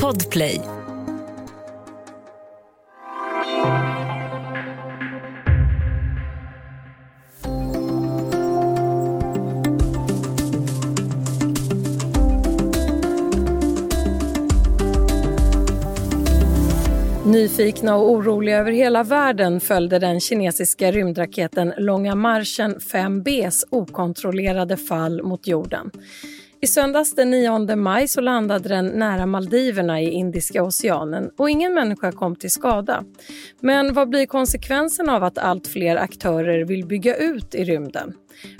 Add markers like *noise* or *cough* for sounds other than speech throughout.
Podplay Nyfikna och oroliga över hela världen följde den kinesiska rymdraketen Långa Marschen 5Bs okontrollerade fall mot jorden. I söndags den 9 maj så landade den nära Maldiverna i Indiska oceanen och ingen människa kom till skada. Men vad blir konsekvensen av att allt fler aktörer vill bygga ut i rymden?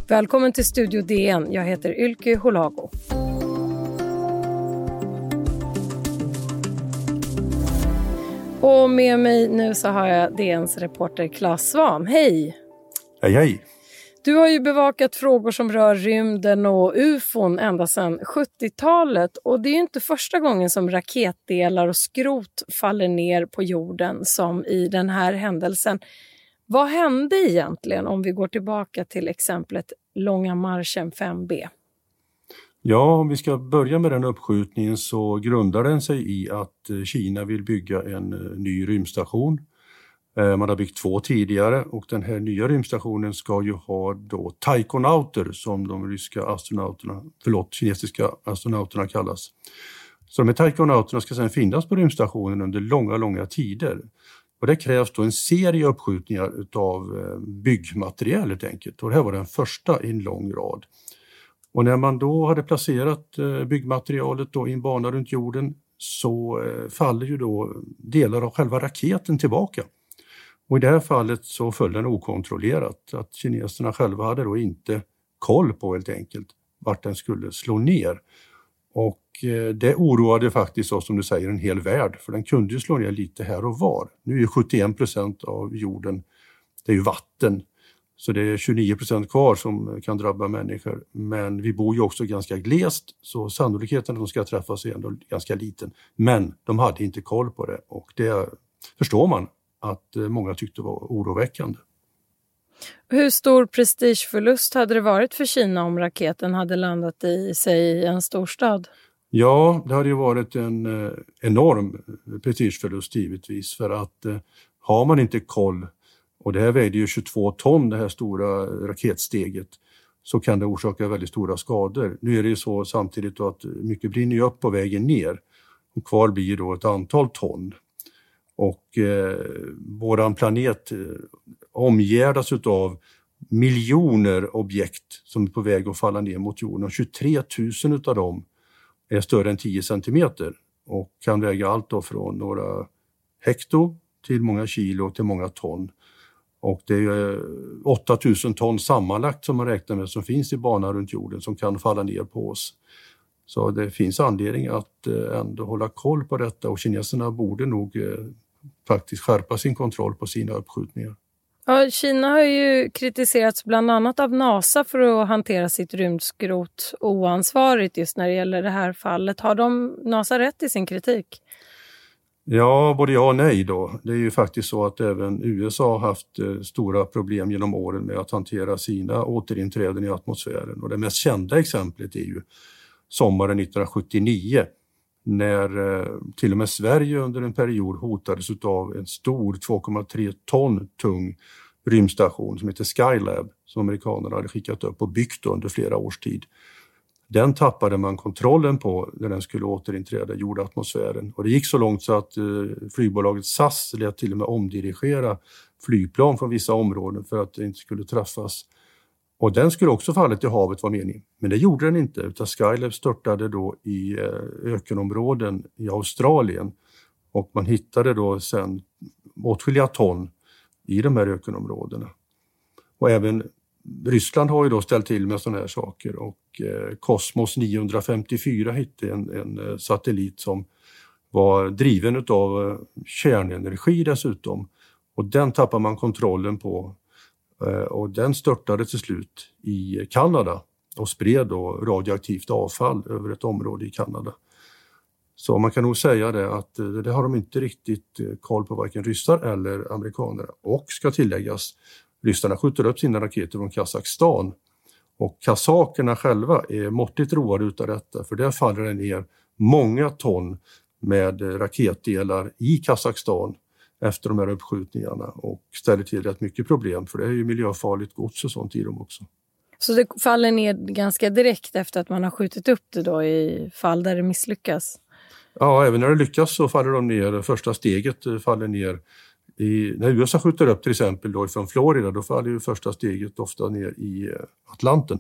Välkommen till Studio DN. Jag heter Ylke Holago. Och med mig nu så har jag DNs reporter Claes Svan. Hej! Hej, hej! Du har ju bevakat frågor som rör rymden och ufon ända sedan 70-talet och det är inte första gången som raketdelar och skrot faller ner på jorden som i den här händelsen. Vad hände egentligen om vi går tillbaka till exemplet Långa marschen 5B? Ja, om vi ska börja med den uppskjutningen så grundar den sig i att eh, Kina vill bygga en eh, ny rymdstation. Eh, man har byggt två tidigare och den här nya rymdstationen ska ju ha då taikonauter som de ryska astronauterna, förlåt, kinesiska astronauterna kallas. Så de här taikonauterna ska sedan finnas på rymdstationen under långa, långa tider. Och det krävs då en serie uppskjutningar utav eh, byggmaterial helt enkelt och det här var den första i en lång rad. Och när man då hade placerat eh, byggmaterialet då i en bana runt jorden så faller ju då delar av själva raketen tillbaka. Och i det här fallet så föll den okontrollerat, att kineserna själva hade då inte koll på helt enkelt vart den skulle slå ner. Och eh, det oroade faktiskt, oss, som du säger, en hel värld, för den kunde ju slå ner lite här och var. Nu är 71 procent av jorden, det är ju vatten så det är 29 procent kvar som kan drabba människor. Men vi bor ju också ganska glest så sannolikheten att de ska träffas är ändå ganska liten. Men de hade inte koll på det och det förstår man att eh, många tyckte var oroväckande. Hur stor prestigeförlust hade det varit för Kina om raketen hade landat i, säg, en storstad? Ja, det hade ju varit en eh, enorm prestigeförlust givetvis för att eh, har man inte koll och det här vägde ju 22 ton, det här stora raketsteget, så kan det orsaka väldigt stora skador. Nu är det ju så samtidigt att mycket brinner ju upp på vägen ner och kvar blir då ett antal ton. Och eh, våran planet eh, omgärdas utav miljoner objekt som är på väg att falla ner mot jorden och 23 000 utav dem är större än 10 centimeter och kan väga allt då från några hekto till många kilo till många ton. Och det är eh, 8000 ton sammanlagt som man räknar med som finns i banan runt jorden som kan falla ner på oss. Så det finns anledning att eh, ändå hålla koll på detta och kineserna borde nog faktiskt skärpa sin kontroll på sina uppskjutningar. Ja, Kina har ju kritiserats bland annat av NASA för att hantera sitt rymdskrot oansvarigt just när det gäller det här fallet. Har de NASA rätt i sin kritik? Ja, både ja och nej då. Det är ju faktiskt så att även USA har haft eh, stora problem genom åren med att hantera sina återinträden i atmosfären. Och det mest kända exemplet är ju sommaren 1979 när eh, till och med Sverige under en period hotades av en stor 2,3 ton tung rymdstation som heter Skylab som amerikanerna hade skickat upp och byggt under flera års tid. Den tappade man kontrollen på när den skulle återinträda i jordatmosfären. Och det gick så långt så att eh, flygbolaget SAS lät till och med omdirigera flygplan från vissa områden för att det inte skulle träffas. Och den skulle också fallit i havet var meningen. Men det gjorde den inte utan Skylab störtade då i eh, ökenområden i Australien och man hittade då sen åtskilliga ton i de här ökenområdena. Och även Ryssland har ju då ställt till med sådana här saker och eh, Kosmos 954 hittade en, en eh, satellit som var driven av kärnenergi dessutom. Och den tappar man kontrollen på Eh, och den störtade till slut i Kanada och spred då radioaktivt avfall över ett område i Kanada. Så man kan nog säga det att eh, det har de inte riktigt eh, koll på varken ryssar eller amerikaner. Och ska tilläggas, Ryssarna skjuter upp sina raketer från Kazakstan och kazakerna själva är måttligt roade utav detta för där faller det ner många ton med raketdelar i Kazakstan efter de här uppskjutningarna och ställer till rätt mycket problem för det är ju miljöfarligt gods och sånt i dem också. Så det faller ner ganska direkt efter att man har skjutit upp det då i fall där det misslyckas? Ja, även när det lyckas så faller de ner. Första steget faller ner. I, när USA skjuter upp till exempel då från Florida, då faller ju första steget ofta ner i eh, Atlanten.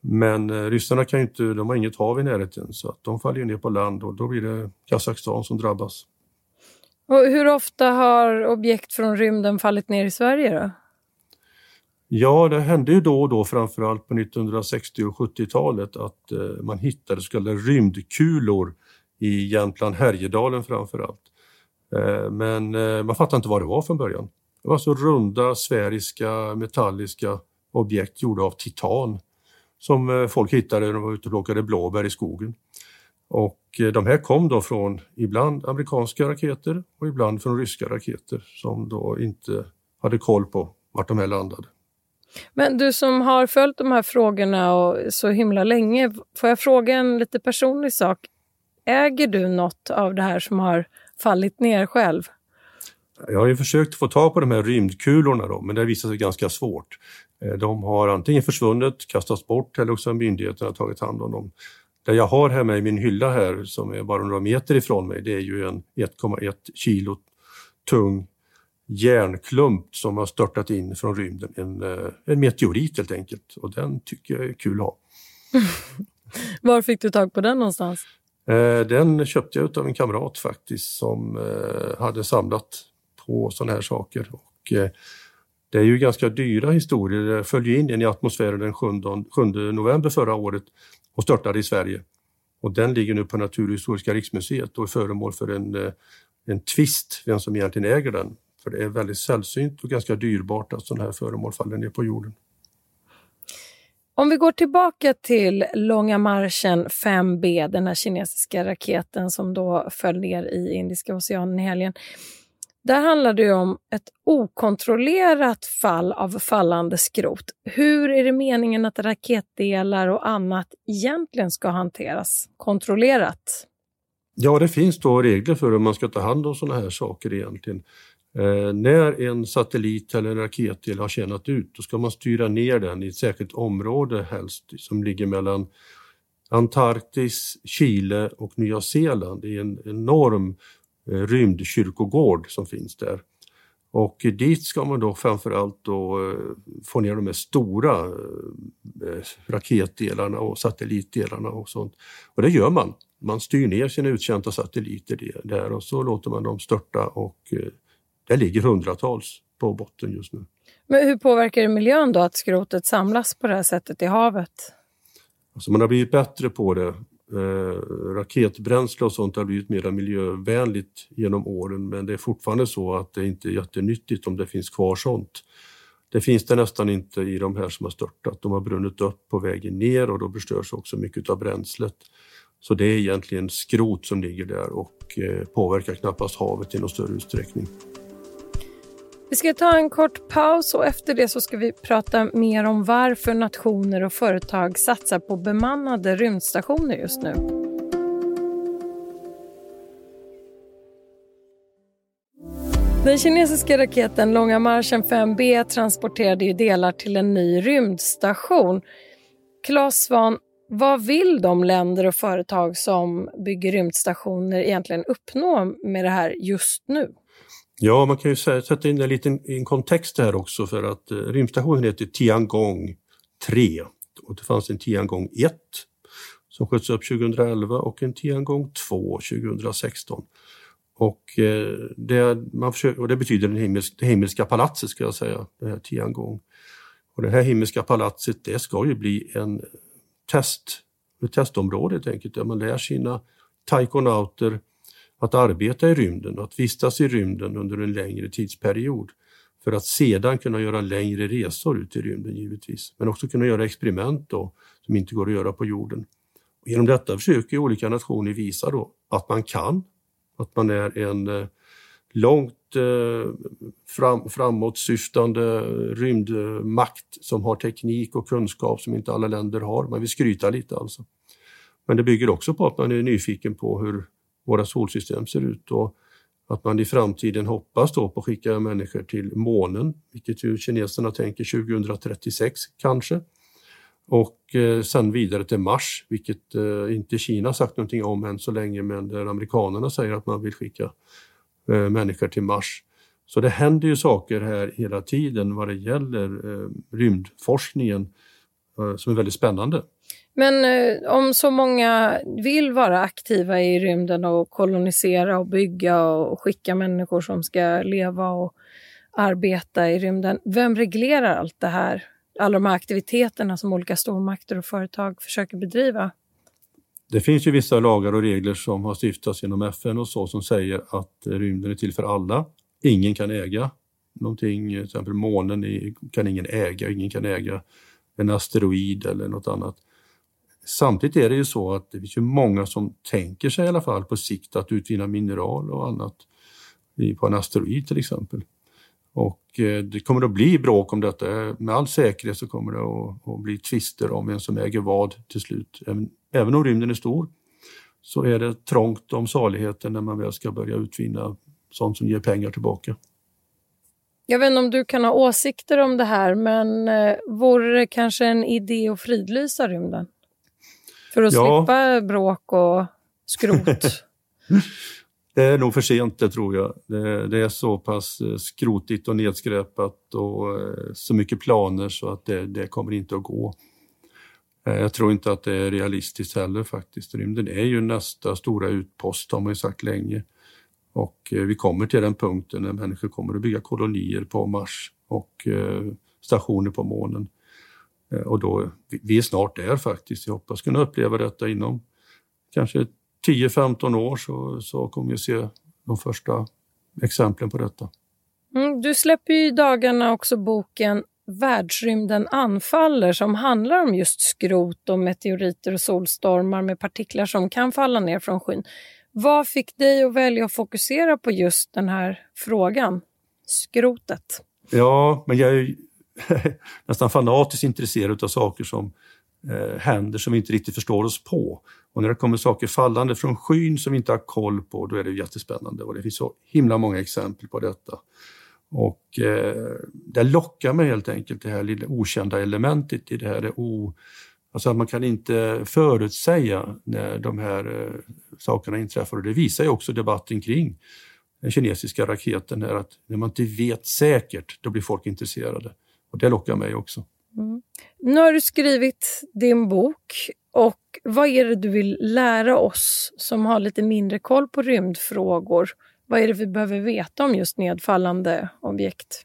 Men eh, ryssarna kan inte, de har inget hav i närheten så att de faller ner på land och då blir det Kazakstan som drabbas. Och hur ofta har objekt från rymden fallit ner i Sverige då? Ja, det hände ju då och då, framförallt på 1960 och 70-talet, att eh, man hittade så kallade rymdkulor i Jämtland, Härjedalen framförallt. allt. men eh, man fattade inte vad det var från början. Det var så runda, sfäriska, metalliska objekt gjorda av titan som folk hittade när de var ute och plockade blåbär i skogen. Och eh, de här kom då från ibland amerikanska raketer och ibland från ryska raketer som då inte hade koll på vart de här landade. Men du som har följt de här frågorna och så himla länge, får jag fråga en lite personlig sak? Äger du något av det här som har fallit ner själv? Jag har ju försökt få tag på de här rymdkulorna då, men det har visat sig ganska svårt. Eh, de har antingen försvunnit, kastats bort eller också har myndigheterna tagit hand om dem. Det jag har hemma i min hylla här som är bara några meter ifrån mig det är ju en 1,1 kilo tung järnklump som har störtat in från rymden. En, eh, en meteorit helt enkelt och den tycker jag är kul att ha. *laughs* Var fick du tag på den någonstans? Eh, den köpte jag av en kamrat faktiskt som hade samlat på sådana här saker. Och det är ju ganska dyra historier. Det föll in i atmosfären den 7, 7 november förra året och störtade i Sverige. Och den ligger nu på Naturhistoriska riksmuseet och är föremål för en, eh, en tvist, vem som egentligen äger den. För det är väldigt sällsynt och ganska dyrbart att sådana här föremål faller ner på jorden. Om vi går tillbaka till Långa marschen 5B, den här kinesiska raketen som då föll ner i Indiska oceanen i helgen. Där handlar det om ett okontrollerat fall av fallande skrot. Hur är det meningen att raketdelar och annat egentligen ska hanteras kontrollerat? Ja, det finns då regler för hur man ska ta hand om sådana här saker egentligen. Eh, när en satellit eller en raketdel har tjänat ut, då ska man styra ner den i ett särskilt område helst som ligger mellan Antarktis, Chile och Nya Zeeland. Det är en enorm rymdkyrkogård som finns där. Och dit ska man då framförallt då eh, få ner de här stora eh, raketdelarna och satellitdelarna och sånt. Och det gör man. Man styr ner sina uttjänta satelliter där och så låter man dem störta och det ligger hundratals på botten just nu. Men hur påverkar det miljön då att skrotet samlas på det här sättet i havet? Alltså man har blivit bättre på det eh, Eh, raketbränsle och sånt har blivit mer miljövänligt genom åren men det är fortfarande så att det inte är jättenyttigt om det finns kvar sånt. Det finns det nästan inte i de här som har störtat. De har brunnit upp på vägen ner och då förstörs också mycket av bränslet. Så det är egentligen skrot som ligger där och eh, påverkar knappast havet i någon större utsträckning. Vi ska ta en kort paus och efter det så ska vi prata mer om varför nationer och företag satsar på bemannade rymdstationer just nu. Den kinesiska raketen Långa marschen 5B transporterade ju delar till en ny rymdstation. Claes Svahn, vad vill de länder och företag som bygger rymdstationer egentligen uppnå med det här just nu? Ja, man kan ju sätta in det lite i en kontext här också för att eh, rymdstationen heter Tiangong 3 och det fanns en Tiangong 1 som sköts upp 2011 och en Tiangong 2 2016. Och, eh, det, man försöker, och det betyder den himmelska, det himmelska palatset ska jag säga, det här Tiangong. Och det här himmelska palatset det ska ju bli en test, ett testområde helt enkelt där man lär sina taikonauter att arbeta i rymden, att vistas i rymden under en längre tidsperiod för att sedan kunna göra längre resor ut i rymden givetvis, men också kunna göra experiment då, som inte går att göra på jorden. Och genom detta försöker olika nationer visa då att man kan, att man är en eh, långt eh, fram, framåtsyftande rymdmakt som har teknik och kunskap som inte alla länder har. Man vill skryta lite alltså. Men det bygger också på att man är nyfiken på hur våra solsystem ser ut och att man i framtiden hoppas då på att skicka människor till månen, vilket ju kineserna tänker 2036 kanske. Och eh, sen vidare till Mars, vilket eh, inte Kina sagt någonting om än så länge, men där amerikanerna säger att man vill skicka eh, människor till Mars. Så det händer ju saker här hela tiden vad det gäller eh, rymdforskningen eh, som är väldigt spännande. Men eh, om så många vill vara aktiva i rymden och kolonisera och bygga och skicka människor som ska leva och arbeta i rymden, vem reglerar allt det här? Alla de här aktiviteterna som olika stormakter och företag försöker bedriva? Det finns ju vissa lagar och regler som har stiftats genom FN och så som säger att rymden är till för alla. Ingen kan äga någonting, till exempel månen kan ingen äga, ingen kan äga en asteroid eller något annat. Samtidigt är det ju så att det finns ju många som tänker sig i alla fall på sikt att utvinna mineral och annat på en asteroid till exempel. Och eh, det kommer att bli bråk om detta. Med all säkerhet så kommer det att, bli tvister om vem som äger vad till slut. Även, om rymden är stor så är det trångt om saligheten när man väl ska börja utvinna sånt som ger pengar tillbaka. Jag vet inte om du kan ha åsikter om det här, men eh, vore det kanske en idé att fridlysa rymden? För att ja. slippa bråk och skrot? *laughs* det är nog för sent det tror jag. Det, det, är så pass eh, skrotigt och nedskräpat och eh, så mycket planer så att det, det kommer inte att gå. Eh, jag tror inte att det är realistiskt heller faktiskt. Rymden är ju nästa stora utpost har man ju sagt länge. Och vi kommer till den punkten när människor kommer att bygga kolonier på Mars och stationer på månen. Eh, och då, vi är snart där faktiskt. Jag hoppas kunna uppleva detta inom kanske 10-15 år så, så kommer vi se de första exemplen på detta. Mm, du släpper ju i dagarna också boken Världsrymden anfaller som handlar om just skrot och meteoriter och solstormar med partiklar som kan falla ner från skyn. Vad fick dig att välja att fokusera på just den här frågan, skrotet? Ja, men jag *laughs* nästan fanatiskt intresserad av saker som eh, händer som vi inte riktigt förstår oss på. Och när det kommer saker fallande från skyn som vi inte har koll på, då är det jättespännande. Och det finns så himla många exempel på detta. Och eh, det lockar mig helt enkelt, det här lilla okända elementet i det här. Det o, alltså att man kan inte förutsäga när de här eh, sakerna inträffar. Och det visar ju också debatten kring den kinesiska raketen här, att när man inte vet säkert, då blir folk intresserade. Och det lockar mig också. Mm. Nu har du skrivit din bok och vad är det du vill lära oss som har lite mindre koll på rymdfrågor? Vad är det vi behöver veta om just nedfallande objekt?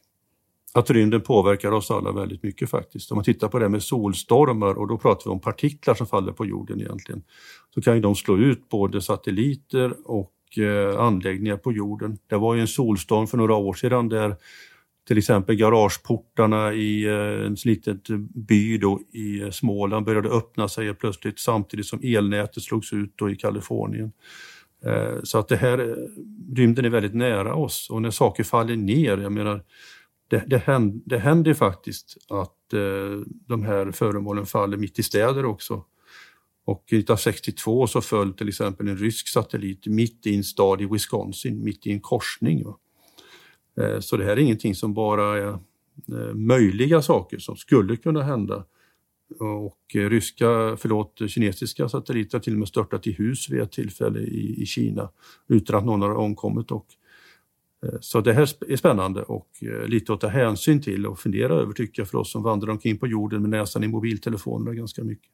Att rymden påverkar oss alla väldigt mycket faktiskt. Om man tittar på det med solstormar och då pratar vi om partiklar som faller på jorden egentligen. Så kan ju de slå ut både satelliter och eh, anläggningar på jorden. Det var ju en solstorm för några år sedan där till exempel garageportarna i eh, en liten by då i eh, Småland började öppna sig plötsligt samtidigt som elnätet slogs ut då i Kalifornien. Eh, så att det här, rymden är väldigt nära oss och när saker faller ner, jag menar, det, det, händer, det händer faktiskt att de här föremålen faller mitt i städer också. Och 1962 så föll till exempel en rysk satellit mitt i en stad i Wisconsin, mitt i en korsning. Va? Eh, så det här är ingenting som bara är eh, möjliga saker som skulle kunna hända. Och eh, ryska, förlåt, kinesiska satelliter har till och med störtat i hus vid ett tillfälle i, i Kina utan att någon har omkommit. Och, så det här är spännande och lite att ta hänsyn till och fundera över tycker jag för oss som vandrar omkring på jorden med näsan i mobiltelefonerna ganska mycket.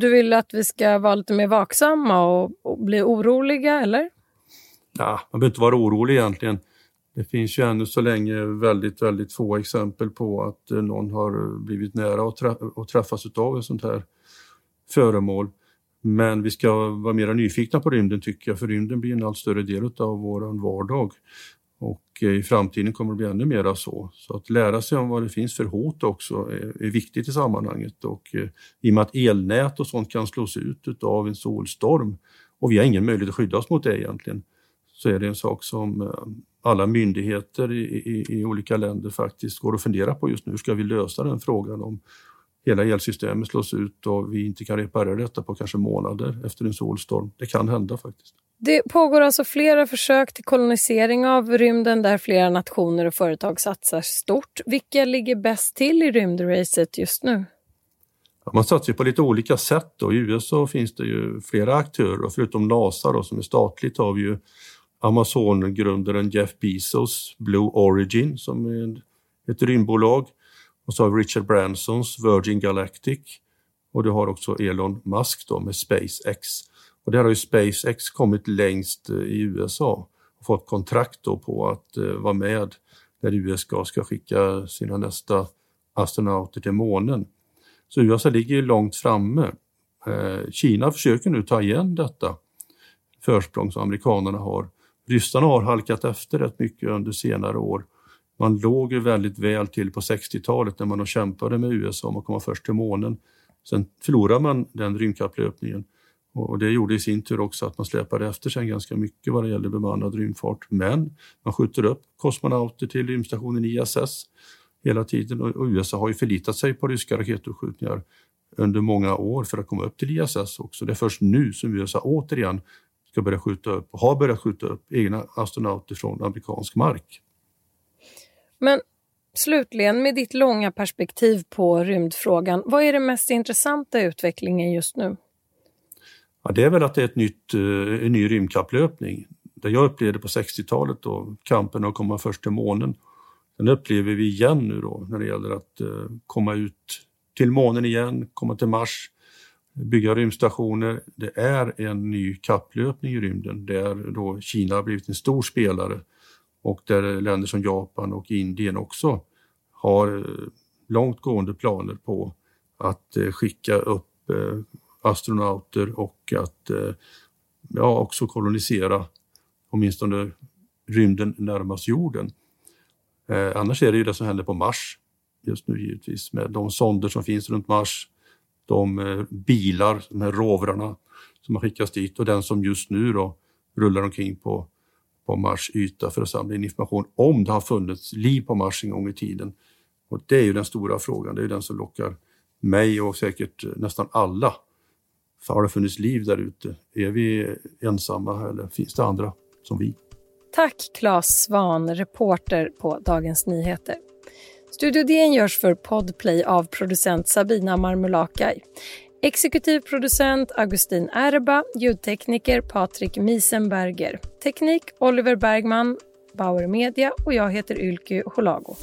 Du vill att vi ska vara lite mer vaksamma och, och bli oroliga eller? Ja, man behöver inte vara orolig egentligen. Det finns ju ännu så länge väldigt, väldigt få exempel på att eh, någon har blivit nära att, träffas av ett sånt här föremål. Men vi ska vara mer nyfikna på rymden tycker jag, för rymden blir en allt större del av vår vardag. Och eh, i framtiden kommer det bli ännu mera så. Så att lära sig om vad det finns för hot också är, viktigt i sammanhanget. Och eh, i och med att elnät och sånt kan slås ut av en solstorm och vi har ingen möjlighet att skydda oss mot det egentligen, så är det en sak som alla myndigheter i, i, i, olika länder faktiskt går och funderar på just nu. Hur ska vi lösa den frågan om hela elsystemet slås ut och vi inte kan reparera detta på kanske månader efter en solstorm. Det kan hända faktiskt. Det pågår alltså flera försök till kolonisering av rymden där flera nationer och företag satsar stort. Vilka ligger bäst till i rymdracet just nu? Ja, man satsar på lite olika sätt. Då. I USA finns det ju flera aktörer och förutom NASA då, som är statligt har vi ju Amazon-grundaren Jeff Bezos Blue Origin som är ett rymdbolag. Och så har vi Richard Bransons Virgin Galactic och du har också Elon Musk då med SpaceX. Och där har ju SpaceX kommit längst eh, i USA och fått kontrakt då på att eh, vara med när USA ska skicka sina nästa astronauter till månen. Så USA ligger ju långt framme. Eh, Kina försöker nu ta igen detta försprång som amerikanerna har. Ryssarna har halkat efter rätt mycket under senare år. Man låg ju väldigt väl till på 60-talet när man kämpade med USA om att komma först till månen. Sen förlorade man den rymdkapplöpningen och det gjorde i sin tur också att man släpade efter sig ganska mycket vad det gäller bemannad rymdfart. Men man skjuter upp kosmonauter till rymdstationen ISS hela tiden och USA har ju förlitat sig på ryska raketuppskjutningar under många år för att komma upp till ISS också. Det är först nu som USA återigen ska börja skjuta upp och har börjat skjuta upp egna astronauter från amerikansk mark. Men slutligen, med ditt långa perspektiv på rymdfrågan, vad är det mest intressanta utvecklingen just nu? Ja, det är väl att det är ett nytt, eh, en ny rymdkapplöpning. Det jag upplevde på 60-talet då, kampen att komma först till månen. Den upplever vi igen nu då när det gäller att uh, komma ut till månen igen, komma till Mars, bygga rymdstationer. Det är en ny kapplöpning i rymden där då Kina har blivit en stor spelare och där länder som Japan och Indien också har eh, långtgående planer på att eh, skicka upp eh, astronauter och att ja, också kolonisera åtminstone rymden närmast jorden. annars är det ju det som händer på Mars just nu givetvis med de sonder som finns runt Mars, de eh, bilar, de här rovrarna som har skickats dit och den som just nu då rullar omkring på på Mars yta för att samla in information om det har funnits liv på Mars en gång i tiden. Och det är ju den stora frågan, det är den som lockar mig och säkert nästan alla. För har det funnits liv där ute? Är vi ensamma eller finns det andra som vi? Tack Claes Svan, reporter på Dagens Nyheter. Studio DN görs för Podplay av producent Sabina Marmulakai. Exekutiv producent Augustin Erba, ljudtekniker Patrik Miesenberger, teknik Oliver Bergman, Bauer Media och jag heter Ylke Holago.